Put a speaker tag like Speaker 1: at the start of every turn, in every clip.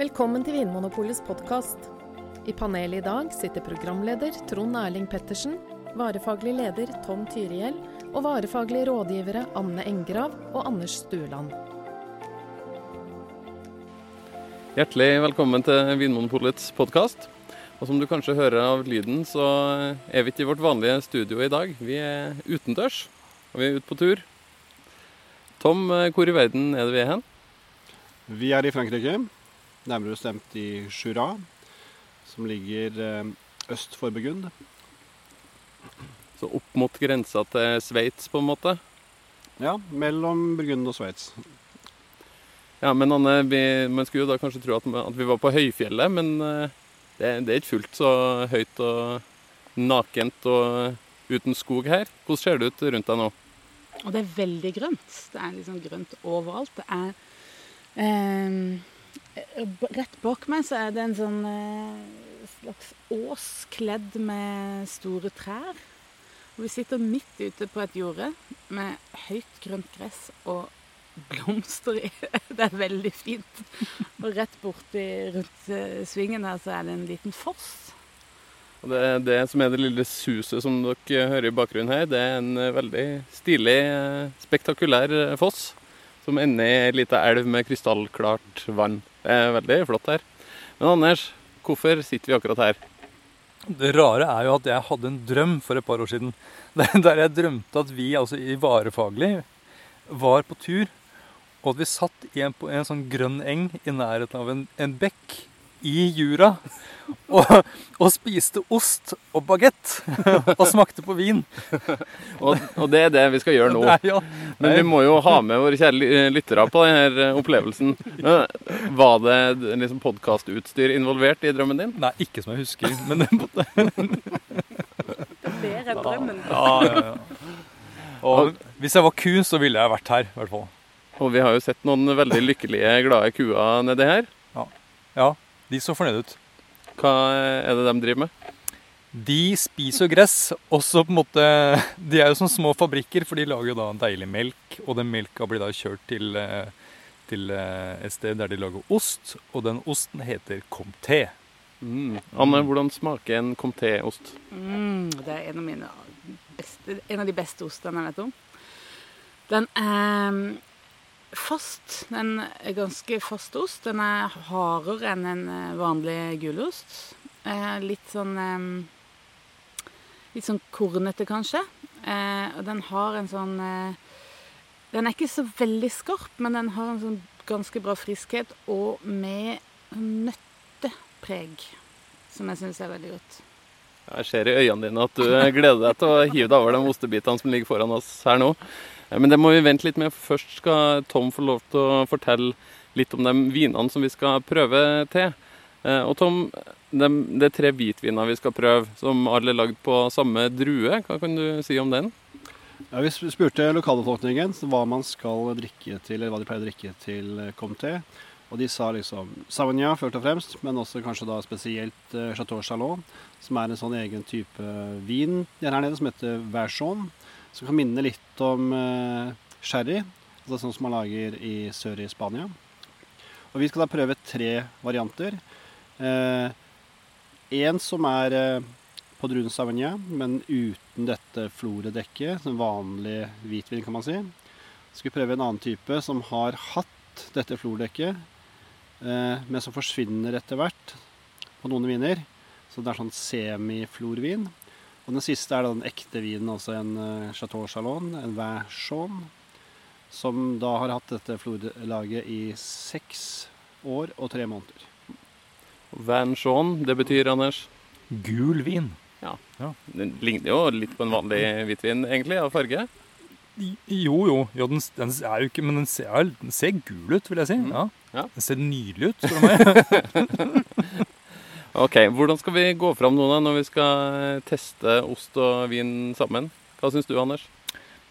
Speaker 1: Velkommen til Vinmonopolets podkast. I panelet i dag sitter programleder Trond Erling Pettersen, varefaglig leder Tom Tyrihjell og varefaglige rådgivere Anne Engrav og Anders Stueland.
Speaker 2: Hjertelig velkommen til Vinmonopolets podkast. Og som du kanskje hører av lyden, så er vi ikke i vårt vanlige studio i dag. Vi er utendørs, og vi er ute på tur. Tom, hvor i verden er det vi er hen?
Speaker 3: Vi er i Frankrike, nærmere bestemt i Jura, som ligger eh, øst for Burgund.
Speaker 2: Så opp mot grensa til Sveits, på en måte?
Speaker 3: Ja, mellom Burgund og Sveits.
Speaker 2: Ja, men Anne, vi, man skulle jo da kanskje tro at, at vi var på høyfjellet, men eh, det, det, er ikke fullt så høyt og nakent og uten skog her. Hvordan ser det ut rundt deg nå?
Speaker 4: Og det er veldig grønt. Det er liksom grønt overalt. Det er eh, Rett bak meg så er det en sånn eh, slags ås kledd med store trær. Og vi sitter midt ute på et jorde med høyt grønt gress og blomster i. Det er veldig fint. Og rett borti rundt eh, svingen her så er det en liten foss.
Speaker 2: Og det, det som er det lille suset som dere hører i bakgrunnen her, det er en eh, veldig stilig, eh, spektakulær foss. Som ender i ei lita elv med krystallklart vann. Det er veldig flott her. Men Anders, hvorfor sitter vi akkurat her?
Speaker 5: Det rare er jo at jeg hadde en drøm for et par år siden. Der jeg drømte at vi altså i varefaglig var på tur og at vi satt en, på en sånn grønn eng i nærheten av en, en bekk i jura. Og, og, spiste ost og bagett. Og smakte på vin.
Speaker 2: og, og, det er det vi skal gjøre nå. Nei, ja. Men vi må jo ha med våre kjære lyttere på denne opplevelsen. Var det liksom podkastutstyr involvert i drømmen din?
Speaker 5: Nei, ikke som jeg husker. Men det måtte
Speaker 4: Det er bedre enn drømmen.
Speaker 5: Ja, ja, ja. Og hvis jeg var ku, så ville jeg vært her, i hvert fall.
Speaker 2: Og vi har jo sett noen veldig lykkelige, glade kuer nedi her.
Speaker 5: Ja. ja, de så fornøyde ut.
Speaker 2: Hva er det de driver med?
Speaker 5: De spiser gress. Også på en måte De er jo som små fabrikker, for de lager jo da deilig melk. Og den melka blir da kjørt til, eh, til eh, et sted der de lager ost. Og den osten heter comté.
Speaker 2: Mm. Anne, hvordan smaker en comté-ost?
Speaker 4: Mm, det er en av, beste, en av de beste ostene jeg vet om. Den er fast. Den er ganske fast ost. Den er hardere enn en eh, vanlig gulost. Eh, litt sånn Litt sånn kornete, kanskje. Eh, og den har en sånn Den er ikke så veldig skarp, men den har en sånn ganske bra friskhet og med nøttepreg, som jeg syns er veldig godt.
Speaker 2: Jeg ser i øynene dine at du gleder deg til å hive deg over de ostebitene som ligger foran oss her nå. Men det må vi vente litt med. Først skal Tom få lov til å fortelle litt om de vinene som vi skal prøve til. Eh, og Tom, det er tre hvitviner vi skal prøve, som alle er lagd på samme drue. Hva kan du si om den?
Speaker 3: Ja, vi spurte lokalbefolkningen hva man skal drikke til, eller hva de pleier å drikke til eh, comté. Og de sa liksom Savagnin først og fremst, men også kanskje da spesielt uh, Chateau Chalot, som er en sånn egen type vin her nede som heter Verchon som kan minne litt om uh, sherry. Altså sånn som man lager i sør i Spania. Og vi skal da prøve tre varianter. Uh, en som er uh, på druen Savagnin, men uten dette floredekket. Som vanlig hvitvin, kan man si. Så skal vi prøve en annen type som har hatt dette flordekket, men som forsvinner etter hvert på noen viner. Så det er sånn semiflorvin. Og den siste er den ekte vinen, altså en uh, Chateau Chalon, en Vin som da har hatt dette florlaget i seks år og tre måneder.
Speaker 2: Vin det betyr, Anders?
Speaker 5: Gul vin.
Speaker 2: Ja. ja. Den ligner jo litt på en vanlig hvitvin, egentlig, av farge.
Speaker 5: Jo, jo. jo den, den, er jo ikke Men den ser, den ser, gul ut, vil jeg si. Mm. Ja. ja. Den ser nydelig ut, spør du meg.
Speaker 2: Ok, Hvordan skal vi gå fram nå da, når vi skal eh, teste ost og vin sammen? Hva syns du, Anders?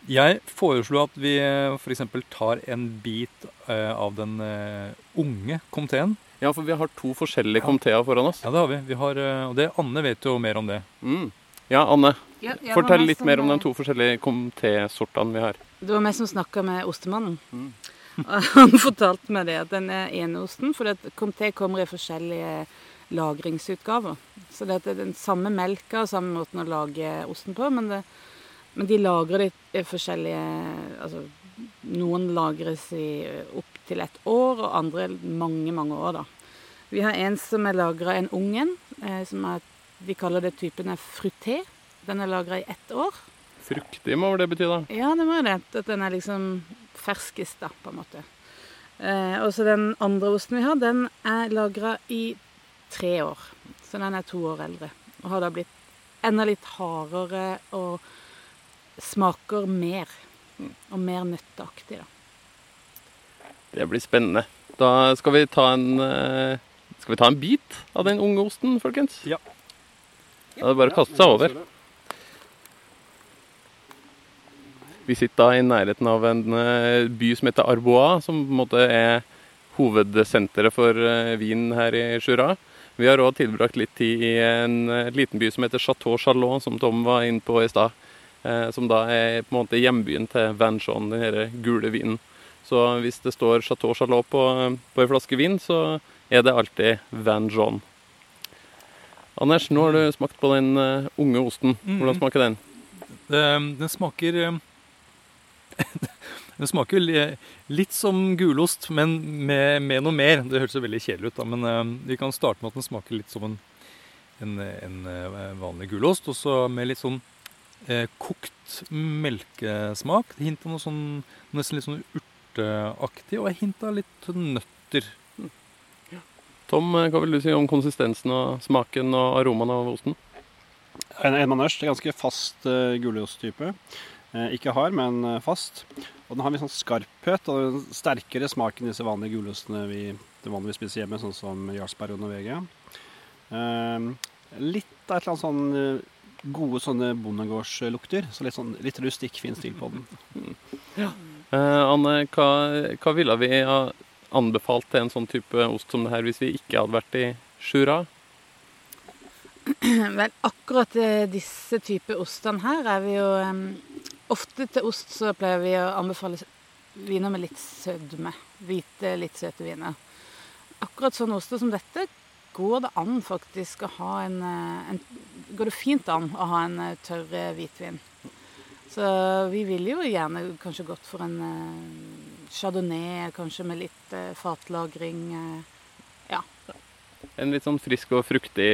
Speaker 5: Jeg foreslo at vi eh, f.eks. tar en bit uh, av den unge komteen.
Speaker 2: Ja, for vi har to forskjellige ja. komteer foran oss.
Speaker 5: Ja, det har vi. vi har, og det, Anne vet jo mer om det.
Speaker 2: Mm. Ja, Anne. Ja, Fortell litt mer om de to forskjellige komitésortene vi har.
Speaker 4: Det var meg som snakka med ostemannen. Mm. Han fortalte meg det, at den ene osten For komté kommer i forskjellige lagringsutgaver. Så det er den samme melka og samme måten å lage osten på, men, det, men de lagrer det i forskjellige Altså noen lagres i opptil ett år, og andre mange, mange år, da. Vi har en som er lagra en ung en, eh, som er De kaller det typen er fruté. Den er lagra i ett år.
Speaker 2: Fruktig må vel det bety, da?
Speaker 4: Ja, det må jo det. At den er liksom ferskest, da, på en måte. Eh, og så den andre osten vi har, den er lagra i tre år. Så den er to år eldre. Og har da blitt enda litt hardere og smaker mer. Og mer nøtteaktig, da.
Speaker 2: Det blir spennende. Da skal vi ta en eh, Skal vi ta en bit av den unge osten, folkens?
Speaker 5: Ja.
Speaker 2: Da er det bare å kaste seg over. Vi sitter da i nærheten av en eh, by som heter Arbois, som på en måte er hovedsenteret for eh, vin her i Jura. Vi har òg tilbrakt litt tid i en eh, liten by som heter Chateau Chalot, som Tom var inne på i stad. Som da er på en måte hjembyen til Van Jean, den denne gule vinen. Så hvis det står Chateau Chalot på, på en flaske vin, så er det alltid Van Jean. Anders, nå har du smakt på den unge osten. Hvordan smaker den?
Speaker 5: Den, den smaker Den smaker litt som gulost, men med, med, noe mer. Det høres jo veldig kjedelig ut, da, men uh, vi kan starte med at den smaker litt som en, en, en vanlig gulost. Og så med litt sånn eh, kokt melkesmak. Hint av noe sånn nesten litt sånn urteaktig, og hint av litt nøtter.
Speaker 2: Tom, hva vil du si om konsistensen og smaken og aromaen av osten?
Speaker 3: En, en manørs, det er ganske fast uh, gulosttype. Eh, ikke hard, men eh, fast. Og den har litt sånn skarphet og en sterkere smak enn disse vanlige gulostene vi vanligvis spiser hjemme, sånn som Jarlsberg og Norvegia. Eh, litt av et eller annet sånn gode sånne bondegårdslukter. Så litt, sånn, litt rustikk, fin stil på den.
Speaker 2: Ja. Anne, hva, hva, ville vi ha anbefalt til en sånn type ost som det her hvis vi ikke hadde vært i Sjura?
Speaker 4: Vel, akkurat disse typer ostene her er vi jo um, Ofte til ost så pleier vi å anbefale viner med litt sødme. Hvite, litt søte viner. Akkurat sånne oster som dette går det an faktisk å ha en, eh, en Går det fint an å ha en eh, tørr eh, hvitvin. Så vi ville jo gjerne kanskje gått for en chardonnay, kanskje med litt fatlagring.
Speaker 2: En litt sånn frisk og fruktig,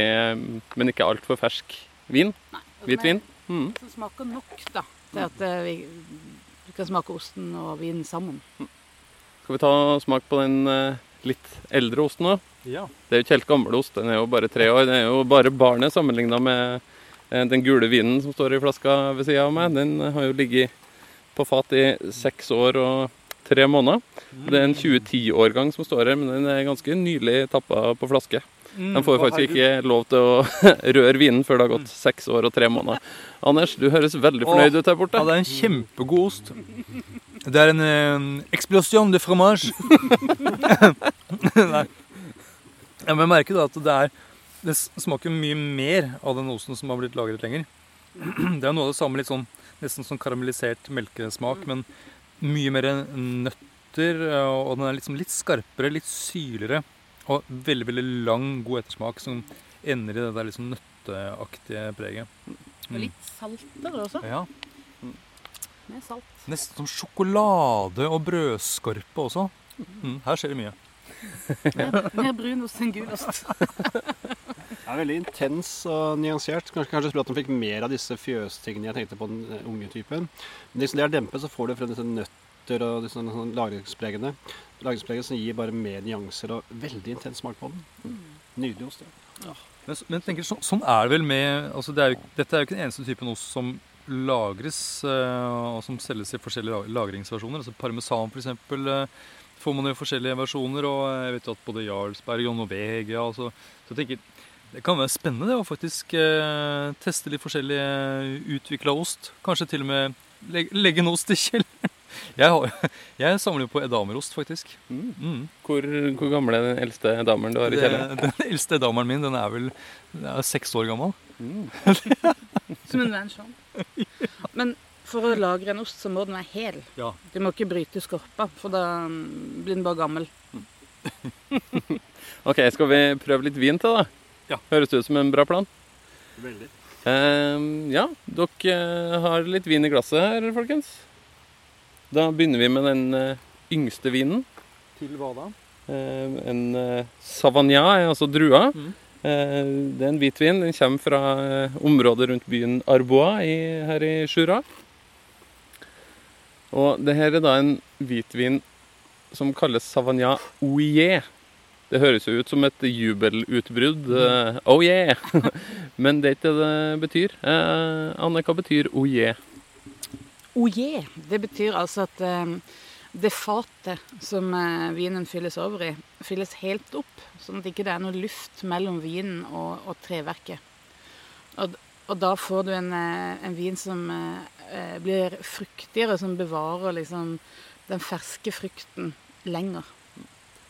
Speaker 2: men ikke altfor fersk vin?
Speaker 4: Nei,
Speaker 2: Hvitvin?
Speaker 4: Mm. Som smaker nok, da til at eh, vi, vi, kan smake osten og vinen sammen.
Speaker 2: Skal vi ta smak på den eh, litt eldre osten òg?
Speaker 5: Ja.
Speaker 2: Det er jo ikke helt gammel ost, den er jo bare tre år. Det er jo bare barnet sammenligna med eh, den gule vinen som står i flaska ved sida av meg. Den har jo ligget på fat i seks år og tre måneder. Det er en 2010-årgang som står her, men den er ganske nylig tappa på flaske. Mm. De får faktisk ikke lov til å røre vinen før det har gått seks år og tre måneder. Anders, du høres veldig fornøyd ut her borte.
Speaker 5: Ja, det er en kjempegod ost. Det er en eksplosjon explosion de fromage. Nei. Jeg men jeg merker da at det er Det smaker mye mer av den osten som har blitt lagret lenger. Det er noe av det samme, litt sånn nesten sånn karamellisert melkesmak, men mye mer nøtter. Og den er liksom litt skarpere, litt syrligere. Og veldig veldig lang, god ettersmak som ender i det der liksom nøtteaktige preget.
Speaker 4: Mm. Litt saltere også.
Speaker 5: Ja.
Speaker 4: Med salt.
Speaker 5: Nesten som sjokolade og brødskorpe også. Mm, her skjer det mye.
Speaker 4: mer, mer brunost enn gulost.
Speaker 3: Er veldig intens og nyansert. Kanskje, kanskje spørre at man fikk mer av disse fjøstingene jeg tenkte på den eh, unge typen. Men liksom det er dempet, så får du frem disse nøtter og disse sånn lagringspregene. Lagringspreget som gir bare mer nyanser og veldig intens smak på den. Mm. Nydelig ost. Ja.
Speaker 5: Men, men tenker, så, sånn er det vel med altså det er jo, Dette er jo ikke den eneste typen ost som lagres uh, og som selges i forskjellige lagringsversjoner. Altså Parmesan f.eks. Uh, får man jo forskjellige versjoner. Og jeg vet jo at både Jarlsberg og Norvegia altså, så jeg tenker, Det kan være spennende det å faktisk eh, teste litt forskjellig utvikla ost. Kanskje til og med legge, legge en ost i kjelleren. Jeg, har, jeg, samler jo på edamerost, faktisk.
Speaker 2: Mm. Mm. Hvor, hvor, gammel er den eldste edameren du har i kjelleren?
Speaker 5: Den eldste edameren min den er vel den er seks år gammel. Mm.
Speaker 4: Som en venn sånn. Men For å lagre en ost så må den være hel.
Speaker 5: Ja.
Speaker 4: Du må ikke bryte skorpa, for da mm, blir den bare gammel.
Speaker 2: Ok, skal vi prøve litt vin til, da?
Speaker 5: Ja.
Speaker 2: Høres det ut som en bra plan?
Speaker 3: Veldig.
Speaker 2: Eh, ja, dere eh, har litt vin i glasset her, folkens. Da begynner vi med den eh, yngste vinen.
Speaker 5: Til hva da?
Speaker 2: Eh, en eh, Savagnin, altså drua.
Speaker 5: Mm.
Speaker 2: Eh, det er en hvitvin. Den kommer fra området rundt byen Arbois i, her i Jura. Og det her er da en hvitvin som kalles Savagnin Ouillet. Det høres jo ut som et jubelutbrudd. Mm. oh yeah! Men det er ikke det det betyr. Eh, Anne, hva betyr oh
Speaker 4: yeah? Oh yeah, det betyr altså at eh, det fatet som eh, vinen fylles over i, fylles helt opp, sånn at det ikke er noe luft mellom vinen og, og treverket. Og, og da får du en, eh, en vin som eh, blir fruktigere, som bevarer liksom den ferske frukten lenger.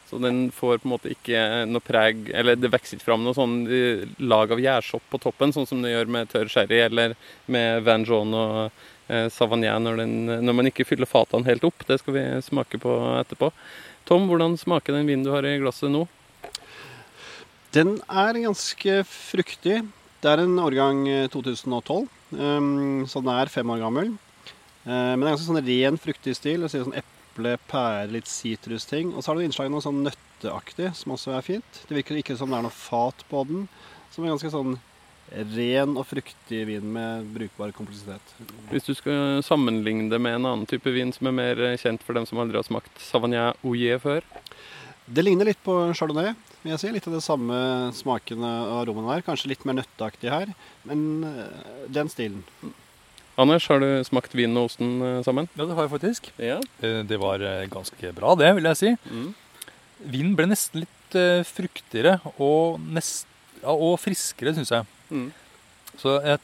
Speaker 2: Så den får på en måte ikke noe preg Eller det vokser ikke fram noe sånn eh, lag av gjærsopp på toppen, sånn som det gjør med tørr sherry eller med Van John og eh, Savagnin når, når man ikke fyller fatene helt opp. Det skal vi smake på etterpå. Tom, hvordan smaker den vinen du har i glasset nå?
Speaker 3: Den er ganske fruktig. Det er en årgang eh, 2012, um, så den er fem år gammel. Eh, men det er ganske sånn ren, fruktig stil. Det sier sånn eple, pære, litt sitrusting. Og så har du innslag av noe sånn nøtteaktig, som også er fint. Det virker ikke som det er noe fat på den. Som er ganske sånn ren og fruktig vin med brukbar kompleksitet.
Speaker 2: Hvis du skal sammenligne det med en annen type vin som er mer kjent for dem som aldri har smakt Savagnin Ouillet før?
Speaker 3: Det ligner litt på chardonnay, vil jeg si. Litt av det samme smakene og aromaen der. Kanskje litt mer nøtteaktig her, men eh, den stilen.
Speaker 2: Anders, har du smakt vinen og osten eh, sammen?
Speaker 5: Ja, det har jeg faktisk.
Speaker 2: Ja.
Speaker 5: Eh, Det var eh, ganske bra, det, vil jeg si.
Speaker 2: Mm.
Speaker 5: Vinen ble nesten litt fruktigere og, nest, ja, og friskere, syns jeg.
Speaker 2: Mm.
Speaker 5: Så jeg,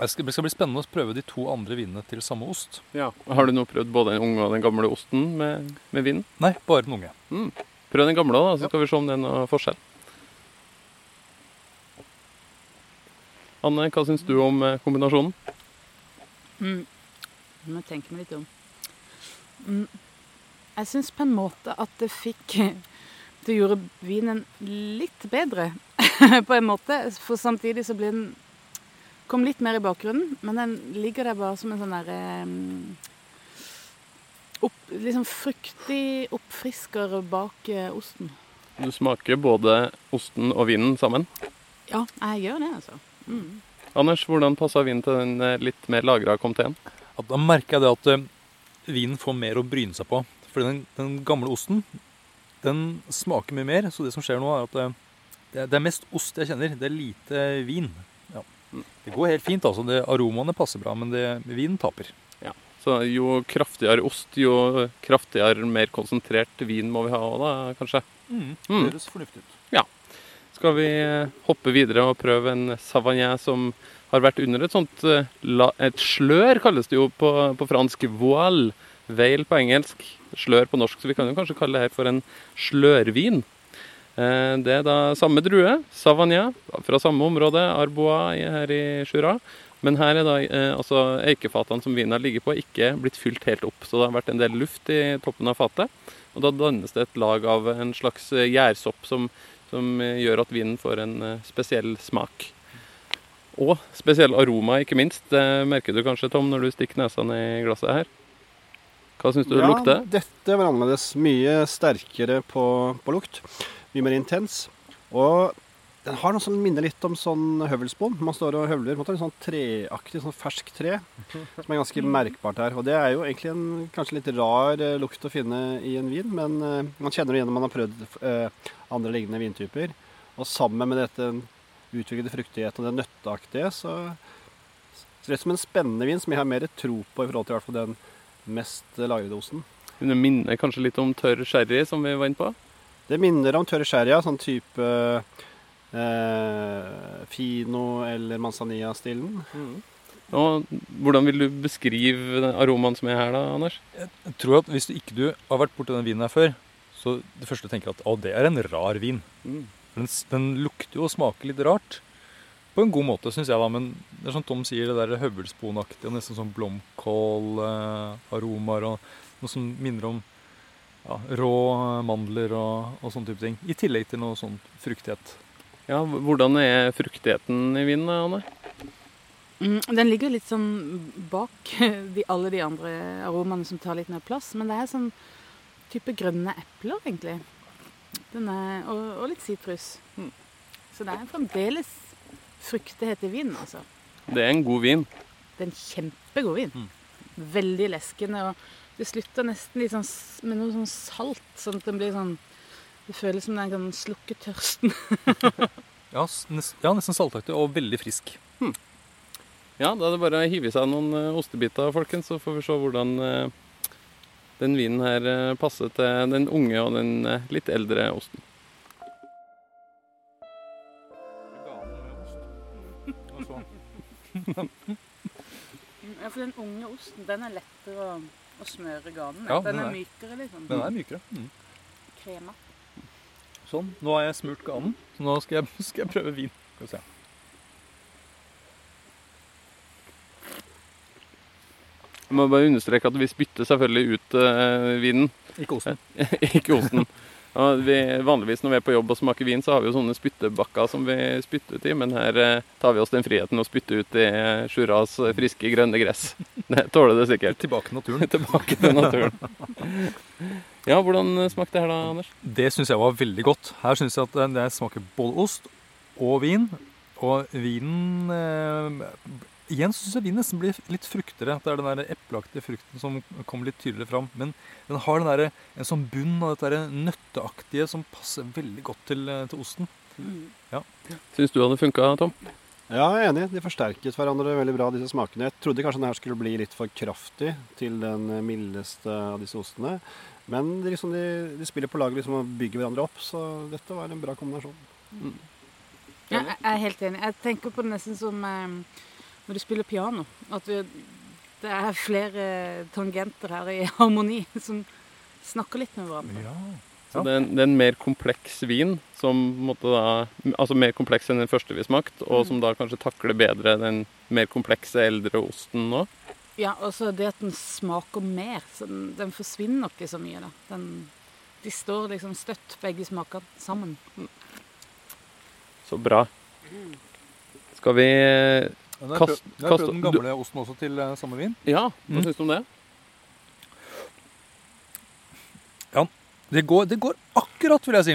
Speaker 5: jeg skal, det skal bli spennende å prøve de to andre vinene til samme ost.
Speaker 2: Ja. Har du nå prøvd både den unge og den gamle osten med, med vinen?
Speaker 5: Nei, bare den unge.
Speaker 2: Prøv den gamle, da, så skal vi se om det er noe forskjell. Anne, hva syns du om kombinasjonen?
Speaker 4: Mm. Jeg må tenke meg litt om. Mm. Jeg syns på en måte at det fikk Det gjorde vinen litt bedre, på en måte. For samtidig så ble den Kom litt mer i bakgrunnen, men den ligger der bare som en sånn derre opp, Liksom fruktig oppfrisker bak eh, osten.
Speaker 2: Du smaker både osten og vinen sammen.
Speaker 4: Ja, jeg gjør det, altså. Mm.
Speaker 2: Anders, hvordan passa vinen til den eh, litt mer lagra komteen?
Speaker 5: Ja, da merker jeg det at eh, vinen får mer å bryne seg på. For den, den gamle osten, den smaker mye mer. Så det som skjer nå, er at eh, det, det er mest ost jeg kjenner. Det er lite vin. Ja. Det går helt fint, altså. Det, aromaene passer bra, men det, vinen taper. Ja.
Speaker 2: Så jo kraftigere ost, jo kraftigere, mer konsentrert vin må vi ha òg, da, kanskje.
Speaker 5: Mm.
Speaker 2: Mm.
Speaker 5: Det høres fornuftig ut.
Speaker 2: Skal vi eh, hoppe videre og prøve en Savagnin som har vært under et sånt eh, Et slør, kalles det jo på, på fransk. Voile. Veil på engelsk. Slør på norsk. Så vi kan jo kanskje kalle det her for en slørvin. Eh, Det er da samme drue, Savagnin, fra samme område, Arbois her i Jura. Men her er da altså eikefatene som vinen har ligget på, ikke blitt fylt helt opp. Så det har vært en del luft i toppen av fatet. Og da dannes det et lag av en slags gjærsopp som, som eh, gjør at vinen får en eh, spesiell smak. Og spesiell aroma, ikke minst. Det merker du kanskje, Tom, når du stikker nesa ned i glasset her. Hva syns du det lukter?
Speaker 3: dette var annerledes. Mye sterkere på, på lukt. Mye mer intens. Og den har noe som minner litt om sånn høvelspon. Man står og høvler en måte, en sånn treaktig, sånn fersk tre, som er ganske merkbart her. Og det er jo egentlig en kanskje litt rar eh, lukt å finne i en vin, men eh, man kjenner det igjen når man har prøvd eh, andre lignende vintyper. Og sammen med dette utviklede fruktigheten og det nøtteaktige, så ser det ut som en spennende vin som jeg har mer tro på i forhold til i hvert fall den mest lagrede osten.
Speaker 2: Det minner kanskje litt om tørr sherry, som vi var inne på.
Speaker 3: Det minner om tørr sherry, ja. sånn type eh, Fino eller Manzanilla-stilen.
Speaker 2: Og hvordan vil du beskrive den aromaen som er her, da, Anders?
Speaker 5: Jeg tror at Hvis du ikke du har vært borti den vinen her før, så det første du tenker at å, det er en rar vin.
Speaker 2: Mm.
Speaker 5: Den, den lukter jo og smaker litt rart. på en god måte, syns jeg, da. Men det er som Tom sier, det der høvelsponaktige, nesten sånn blomkålaromaer og noe som minner om ja, rå mandler og, og sånne type ting. I tillegg til noe sånn fruktighet.
Speaker 2: Ja, Hvordan er fruktigheten i vinen, Anne?
Speaker 4: Mm, den ligger litt sånn bak de, alle de andre aromaene som tar litt mer plass. Men det er sånn type grønne epler, egentlig. Den er, og, og litt sitrus.
Speaker 2: Mm.
Speaker 4: Så det er fremdeles fruktighet i vinen, altså.
Speaker 2: Det er en god vin.
Speaker 4: Det er en kjempegod vin.
Speaker 5: Mm.
Speaker 4: Veldig leskende. Og det slutter nesten litt sånn med noe sånn salt, sånn at den blir sånn Det føles som den kan slukke tørsten.
Speaker 5: Ja, ja nesten saltaktig og veldig frisk.
Speaker 2: Ja, da er det bare å hive i seg noen eh, ostebiter, folkens, så får vi se hvordan eh, den vinen her eh, passer til den unge og den litt eldre osten.
Speaker 4: Ja, for den unge osten, den er lettere å, å smøre ganen med.
Speaker 5: Ja,
Speaker 4: den
Speaker 5: den
Speaker 4: er
Speaker 5: er-
Speaker 4: mykere, liksom.
Speaker 5: Den er mykere. Mm.
Speaker 4: Krema.
Speaker 5: Sånn. Nå har jeg smurt ganen, så nå skal jeg, skal jeg prøve vin. Skal vi se.
Speaker 2: Jeg må bare understreke at vi spytter selvfølgelig ut eh, vinen,
Speaker 5: Ikke osten.
Speaker 2: ikke osten. Ja, vi, vanligvis når vi er på jobb og smaker vin, så har vi jo sånne spyttebakker som vi spytter ut i, men her eh, tar vi oss den friheten å spytte ut i eh, Sjuras eh, friske, grønne gress. Det tåler det sikkert.
Speaker 5: Tilbake til naturen.
Speaker 2: Tilbake til naturen. Ja, hvordan smakte det her da, Anders?
Speaker 5: Det syns jeg var veldig godt. Her syns jeg at det- smaker både ost og vin. Og vinen eh, Igjen syns jeg vinen nesten blir litt fruktigere. At det er den der epleaktige frukten som kommer litt tydeligere fram. Men den har den der, en sånn bunn av dette nøtteaktige som passer veldig godt til, eh, til osten.
Speaker 2: Syns du hadde funka, Tom?
Speaker 3: Ja, jeg er enig. De forsterket hverandre veldig bra, disse smakene. Jeg trodde kanskje den her skulle bli litt for kraftig til den mildeste av disse ostene. Men de, liksom, de, de spiller på lag liksom, og bygger hverandre opp, så dette var en bra kombinasjon.
Speaker 4: Ja, jeg er helt enig. Jeg tenker på det nesten som eh, når du spiller piano. At du, det er flere tangenter her i harmoni som snakker litt med hverandre.
Speaker 5: Ja.
Speaker 2: Så det, er en, det er en mer kompleks vin, som måtte da, altså mer kompleks enn den første vi smakte, og som da kanskje takler bedre den mer komplekse eldre osten nå.
Speaker 4: Ja, og så det at den smaker mer. Så den, den forsvinner ikke så mye, da. Den, de står liksom støtt, begge smaker sammen.
Speaker 2: Så bra. Skal vi
Speaker 5: kaste jeg har
Speaker 2: Kast-
Speaker 5: prøvd- jeg har
Speaker 2: kast-
Speaker 5: prøvd den gamle osten også til eh, samme vin.
Speaker 2: Ja, hva
Speaker 5: Mm.
Speaker 2: syns du om det?
Speaker 5: Det går, det går akkurat, vil jeg si.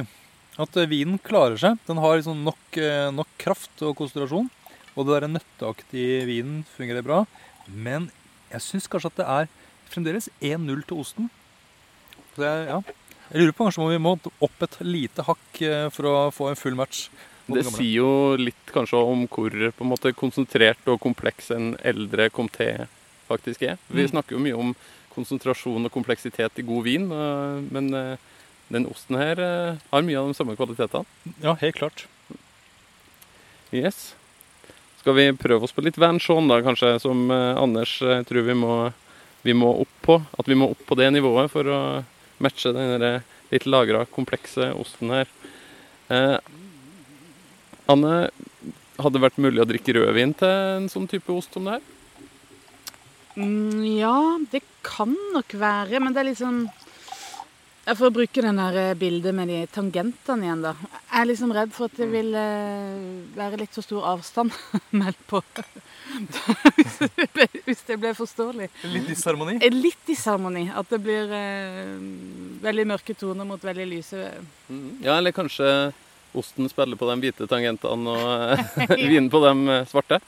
Speaker 5: At eh, vinen klarer seg. Den har liksom nok, eh, nok kraft og konsentrasjon. Og det der nøtteaktige vinen fungerer bra. Men jeg syns kanskje at det er fremdeles 1-0 til osten. Så jeg, ja. jeg lurer på kanskje om vi må opp et lite hakk eh, for å få en full match.
Speaker 2: Det
Speaker 5: gamle.
Speaker 2: sier jo litt kanskje om hvor på en måte konsentrert og kompleks en eldre comté faktisk er. Vi
Speaker 5: Mm.
Speaker 2: snakker jo mye om konsentrasjon og kompleksitet i god vin, øh, men den osten her har mye av de samme kvalitetene.
Speaker 5: Ja, helt klart.
Speaker 2: Yes. Skal vi prøve oss på litt Vanchon da, kanskje, som øh, Anders øh, tror vi må, vi må opp på? At vi må opp på det nivået for å matche den litt lagra, komplekse osten her. Eh, Anne, hadde det vært mulig å drikke rødvin til en sånn type ost som det her?
Speaker 4: Mm, ja, det kan nok være, men det er liksom ja, For å bruke den der eh, bildet med de tangentene igjen, da. Jeg er liksom redd for at det vil eh, være litt for stor avstand meldt på. hvis, det ble, hvis det ble forståelig.
Speaker 5: Litt disharmoni.
Speaker 4: Litt disharmoni. At det blir eh, veldig mørke toner mot veldig lyse.
Speaker 2: Ja, eller kanskje osten spiller på de hvite tangentene og vinen på de svarte?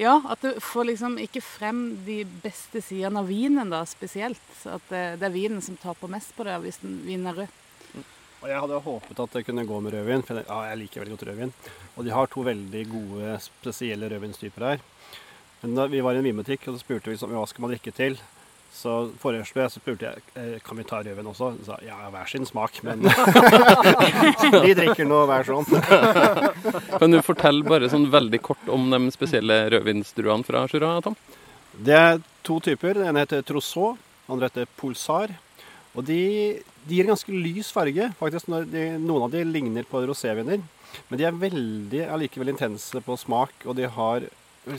Speaker 4: Ja, at du får liksom ikke frem de beste sidene av vinen, da, spesielt. At det, det er vinen som taper mest på det hvis den, er rød.
Speaker 3: Og jeg hadde håpet at det kunne gå med rødvin, for jeg, ja, jeg liker veldig godt rødvin. Og de har to veldig gode, spesielle rødvinstyper her. Men da vi var i en vinbutikk, og så spurte vi sånn, hva skal man drikke til. Så foreslo jeg, så spurte jeg eh, kan vi ta rødvin også. Hun sa ja, hver sin smak, men de drikker nå hver sånn.
Speaker 2: Kan du fortelle bare sånn veldig kort om de spesielle rødvinsdruene fra Jura, Tom?
Speaker 3: Det er to typer. Den ene heter Trousseau, den andre heter Pulsar. Og de, de gir en ganske lys farge. faktisk. Når de, noen av de ligner på roséviner. Men de er veldig allikevel intense på smak, og de har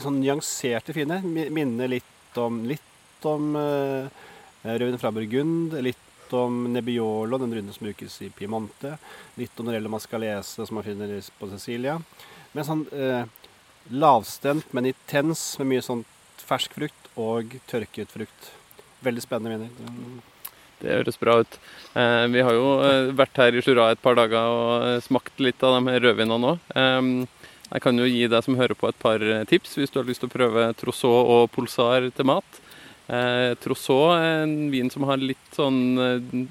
Speaker 3: sånn nyanserte fine. Minner litt om, litt om uh, rødvin fra Burgund, litt om Nebbiolo, den runden som brukes i Piemonte. Litt om Norello Mascalese, som man finner på Cecilia. Men sånn eh, lavstemt, men intens, med mye sånn fersk frukt og tørket frukt. Veldig spennende viner.
Speaker 2: Det høres bra ut. Eh, vi har jo eh, vært her i Jura et par dager og eh, smakt litt av de rødvinene. Eh, jeg kan jo gi deg som hører på et par eh, tips hvis du har lyst til å prøve Trousseau og Pulsar til mat. Eh, Trousseau er en vin som har litt sånn eh,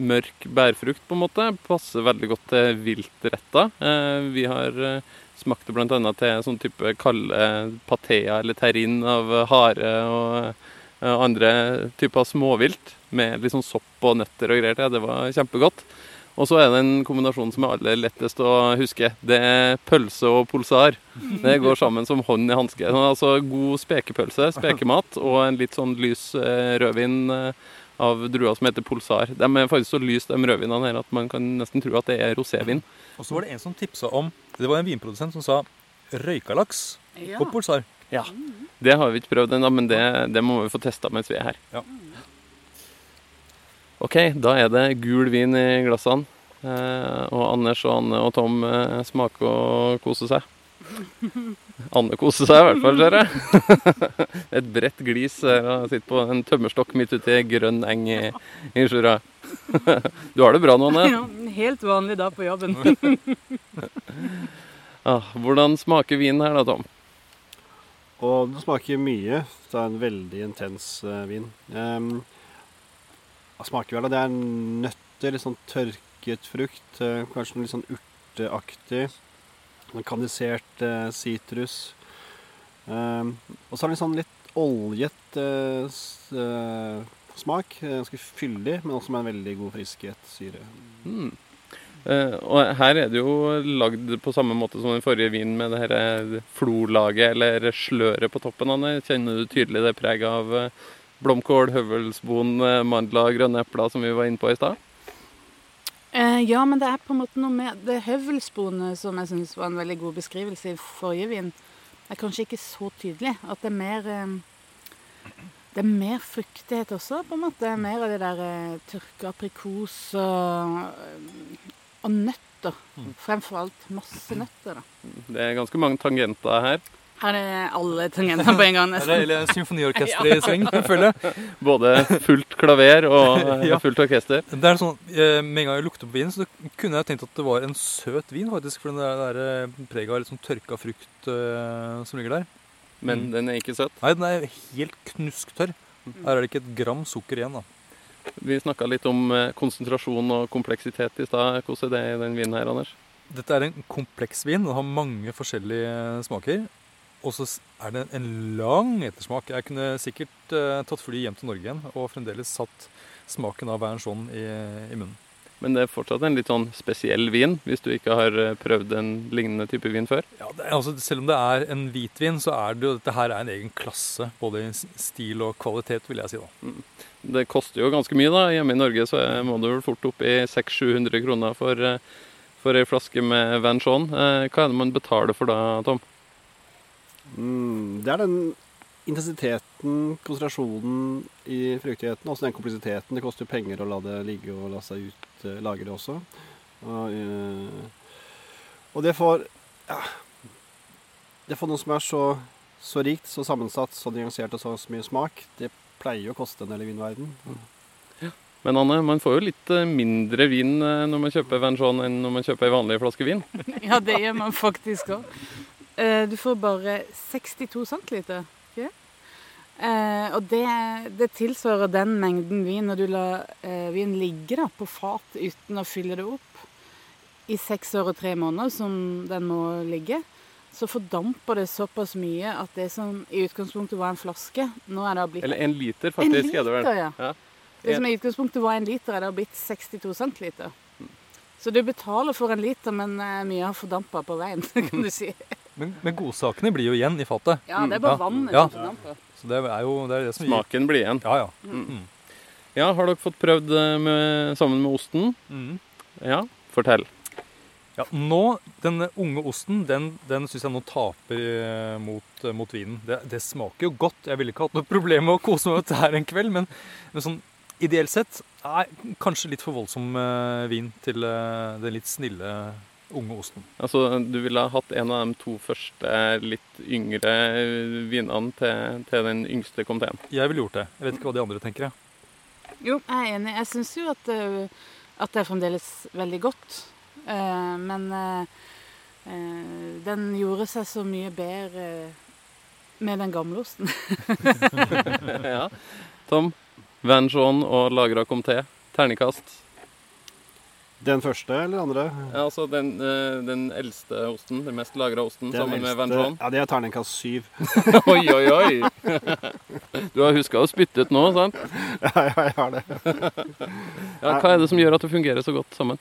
Speaker 2: mørk bærfrukt, på en måte. Passer veldig godt til viltretter. Eh, vi har eh, smakt det bl.a. til sånn type kalde patea eller terrin av hare og eh, andre typer småvilt med litt sånn sopp og nøtter og greier til. Det var kjempegodt. Og så er det en kombinasjon som er aller lettest å huske. Det er pølse og pulsar. Det går sammen som hånd i hanske. Altså god spekepølse, spekemat, og en litt sånn lys eh, rødvin eh, av druer som heter pulsar. De er faktisk så lyse, de rødvinene her, at man kan nesten tro at det er rosévin.
Speaker 5: Og så var det en som tipsa om Det var en vinprodusent som sa røykalaks
Speaker 4: Ja.
Speaker 5: på Pulsar.
Speaker 2: Ja. Det har vi ikke prøvd ennå, men det, det må vi få testa mens vi er her.
Speaker 5: Ja.
Speaker 2: OK, da er det gul vin i glassene. Eh, og Anders og Anne og Tom eh, smaker og koser seg. Anne koser seg i hvert fall, ser jeg. Et bredt glis her og sitter på en tømmerstokk midt ute i grønn eng i, i Sjura. Du har det bra nå, Anne?
Speaker 4: Ja, helt vanlig da på jobben.
Speaker 2: Ah, hvordan smaker vinen her da, Tom?
Speaker 3: Og det smaker mye. Det er en veldig intens eh, vin. Um, smaker vel, det er nøtter, litt sånn tørket frukt. eh, kanskje noe litt sånn urteaktig. Kandisert eh, sitrus. Um, og så har den litt sånn litt oljet eh, eh, smak. Eh, Ganske fyldig, men også med en veldig god friskhet, syre.
Speaker 2: Mm. Eh, og her er det jo lagd på samme måte som den forrige vinen med det her eh, flolaget eller sløret på toppen. Anne. Kjenner du tydelig det preget av eh, blomkål, høvelsbon, eh, mandler, grønne epler som vi var inne på i stad?
Speaker 4: Eh, ja, men det er på en måte noe med det høvelsbonet som jeg syns var en veldig god beskrivelse i forrige vin. er kanskje ikke så tydelig. At det er mer eh, Det er mer fruktighet også, på en måte. Mer av det der eh, tørka aprikos og, eh, og nøtter. Fremfor alt masse nøtter, da.
Speaker 2: Det er ganske mange tangenter her.
Speaker 4: Er det alle tangentene på en gang, nesten.
Speaker 5: eller symfoniorkester i sving, føler jeg.
Speaker 2: Både fullt klaver og eh,
Speaker 5: Ja.
Speaker 2: fullt orkester.
Speaker 5: Det er sånn, eh, Med en gang jeg lukter på vinen, så kunne jeg tenkt at det var en søt vin. faktisk, For den der, der eh, preget av litt sånn tørka frukt uh, som ligger der.
Speaker 2: Men
Speaker 5: Mm.
Speaker 2: den er ikke søt.
Speaker 5: Nei, den er helt knusktørr. Her er det ikke et gram sukker igjen. da.
Speaker 2: Vi snakka litt om eh, konsentrasjon og kompleksitet i stad. Hvordan er det i den vinen her, Anders?
Speaker 5: Dette er en kompleks vin. Den har mange forskjellige smaker. Og så er det en lang ettersmak. Jeg kunne sikkert eh, tatt fly hjem til Norge igjen og fremdeles satt smaken av sånn i, i munnen.
Speaker 2: Men det er fortsatt en litt sånn spesiell vin, hvis du ikke har eh, prøvd en lignende type vin før.
Speaker 5: Ja, det altså, selv om det er en hvitvin, så er det jo dette her er en egen klasse. Både i stil og kvalitet, vil jeg si. da.
Speaker 2: Det koster jo ganske mye, da. Hjemme i Norge så er- må du vel fort opp i 600-700 kroner for, eh, for ei flaske med Van Jean. Eh, Hva er det man betaler for da, Tom?
Speaker 3: Mm, det er den intensiteten, konsentrasjonen i fruktigheten, også den kompleksiteten. Det koster jo penger å la det ligge og la seg ut eh, lagre også. Og, eh, og det får ja, Det får noe som er så, så rikt, så sammensatt, så nyansert og så, så mye smak. Det pleier jo å koste en del i vinverden.
Speaker 2: Men Anne, man får jo litt eh, mindre vin når man kjøper Van enn når man kjøper ei vanlig flaske vin.
Speaker 4: Ja, det gjør man faktisk òg. Du får bare 62 centiliter. Ikke? Eh, og det, det tilsvarer den mengden vin når du lar eh, vin ligge da, på fat uten å fylle det opp i seks år og tre måneder, som den må ligge. Så fordamper det såpass mye at det som i utgangspunktet var en flaske, nå er det blitt
Speaker 2: Eller en liter,
Speaker 4: en
Speaker 2: faktisk.
Speaker 4: liter.
Speaker 2: er det vel.
Speaker 4: Ja.
Speaker 2: Ja.
Speaker 4: Det som i utgangspunktet var en liter, er det blitt 62 centiliter. Så du betaler for en liter, men eh, mye har fordampa på veien, kan du si.
Speaker 5: Men, men godsakene blir jo igjen i fatet.
Speaker 4: Ja, det er bare
Speaker 5: Ja.
Speaker 4: vannet
Speaker 5: Ja.
Speaker 4: som.
Speaker 5: Så det er jo det, er det som gir
Speaker 2: Smaken blir igjen.
Speaker 5: Ja, ja.
Speaker 2: Mm.
Speaker 5: Mm.
Speaker 2: Ja, har dere fått prøvd eh, med, sammen med osten?
Speaker 5: Mm.
Speaker 2: Ja, fortell.
Speaker 5: Ja, nå, Denne unge osten den, den syns jeg nå taper eh, mot, eh, mot vinen. Det, det smaker jo godt. Jeg ville ikke hatt noe problem med å kose meg med dette her en kveld, men, men sånn ideelt sett er kanskje litt for voldsom vin til den litt snille unge osten.
Speaker 2: Altså, du ville ha hatt en av de to første litt yngre vinene til, til den yngste komiteen.
Speaker 5: Jeg ville gjort det. Jeg vet ikke hva de andre tenker. jeg.
Speaker 4: Jo, jeg er enig. Jeg syns jo at, øh, at det er fremdeles veldig godt. Eh, men eh, eh, den gjorde seg så mye bedre med den gamle osten.
Speaker 2: ja. Tom, Van Jean og lagra comté. Terningkast.
Speaker 3: Den første eller andre?
Speaker 2: Ja, altså den, eh, den eldste osten, den mest lagra osten,
Speaker 3: Den
Speaker 2: sammen med Van.
Speaker 3: Ja, det er terningkast syv.
Speaker 2: oi, oi, oi! Du har huska å spytte ut nå, sant?
Speaker 3: ja, ja, jeg har det.
Speaker 2: Ja, hva er det som gjør at det fungerer så godt sammen?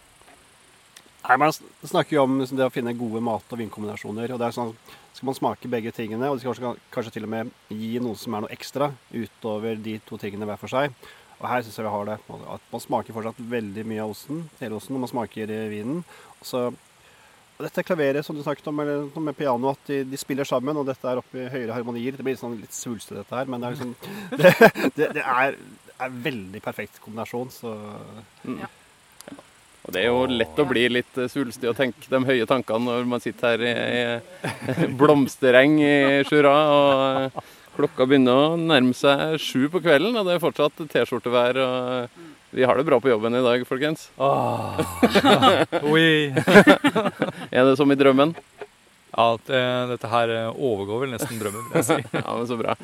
Speaker 3: Nei, Man snakker jo om liksom, det å finne gode mat- og vinkombinasjoner. og det er sånn, Skal man smake begge tingene, og de skal kanskje, kanskje til og med gi noe som er noe ekstra utover de to tingene hver for seg. Og her syns jeg vi har det. At man smaker fortsatt veldig mye av osten, hele osten, når man smaker eh, vinen. Så og dette klaveret som du snakket om, eller med piano, at de, de spiller sammen, og dette er oppe i høyere harmonier. Det blir sånn litt svulstig, dette her, men det er liksom Det, det, det er, er veldig perfekt kombinasjon, så
Speaker 2: Og Det er jo lett å bli litt eh, svulstig og tenke de høye tankene når man sitter her i, i blomstereng i Jura og klokka begynner å nærme seg sju på kvelden, og det er fortsatt T-skjortevær. og Vi har det bra på jobben i dag, folkens.
Speaker 5: Ah.
Speaker 2: Er det som i drømmen?
Speaker 5: Ja, det, dette her eh, overgår vel nesten drømmen, vil jeg si.
Speaker 2: Ja, men Så bra.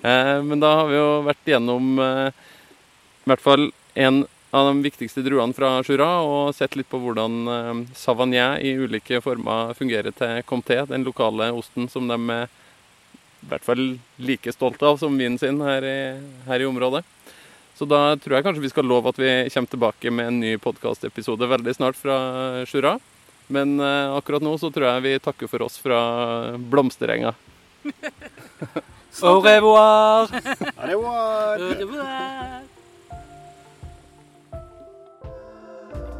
Speaker 2: Eh, men da har vi jo vært gjennom eh, i hvert fall en av de viktigste druene fra Jura, og sett litt på hvordan eh, Savagnin i ulike former fungerer til Comté, den lokale osten som de i hvert fall like stolte av som vinen sin her i, her i området. Så da tror jeg kanskje vi skal love at vi kommer tilbake med en ny podkastepisode veldig snart fra Sjura. Men eh, akkurat nå så tror jeg vi takker for oss fra blomsterenga.
Speaker 5: Au revoir!
Speaker 3: Au revoir!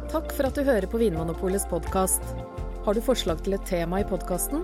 Speaker 1: Takk for at du hører på Vinmonopolets podkast. Har du forslag til et tema i podkasten?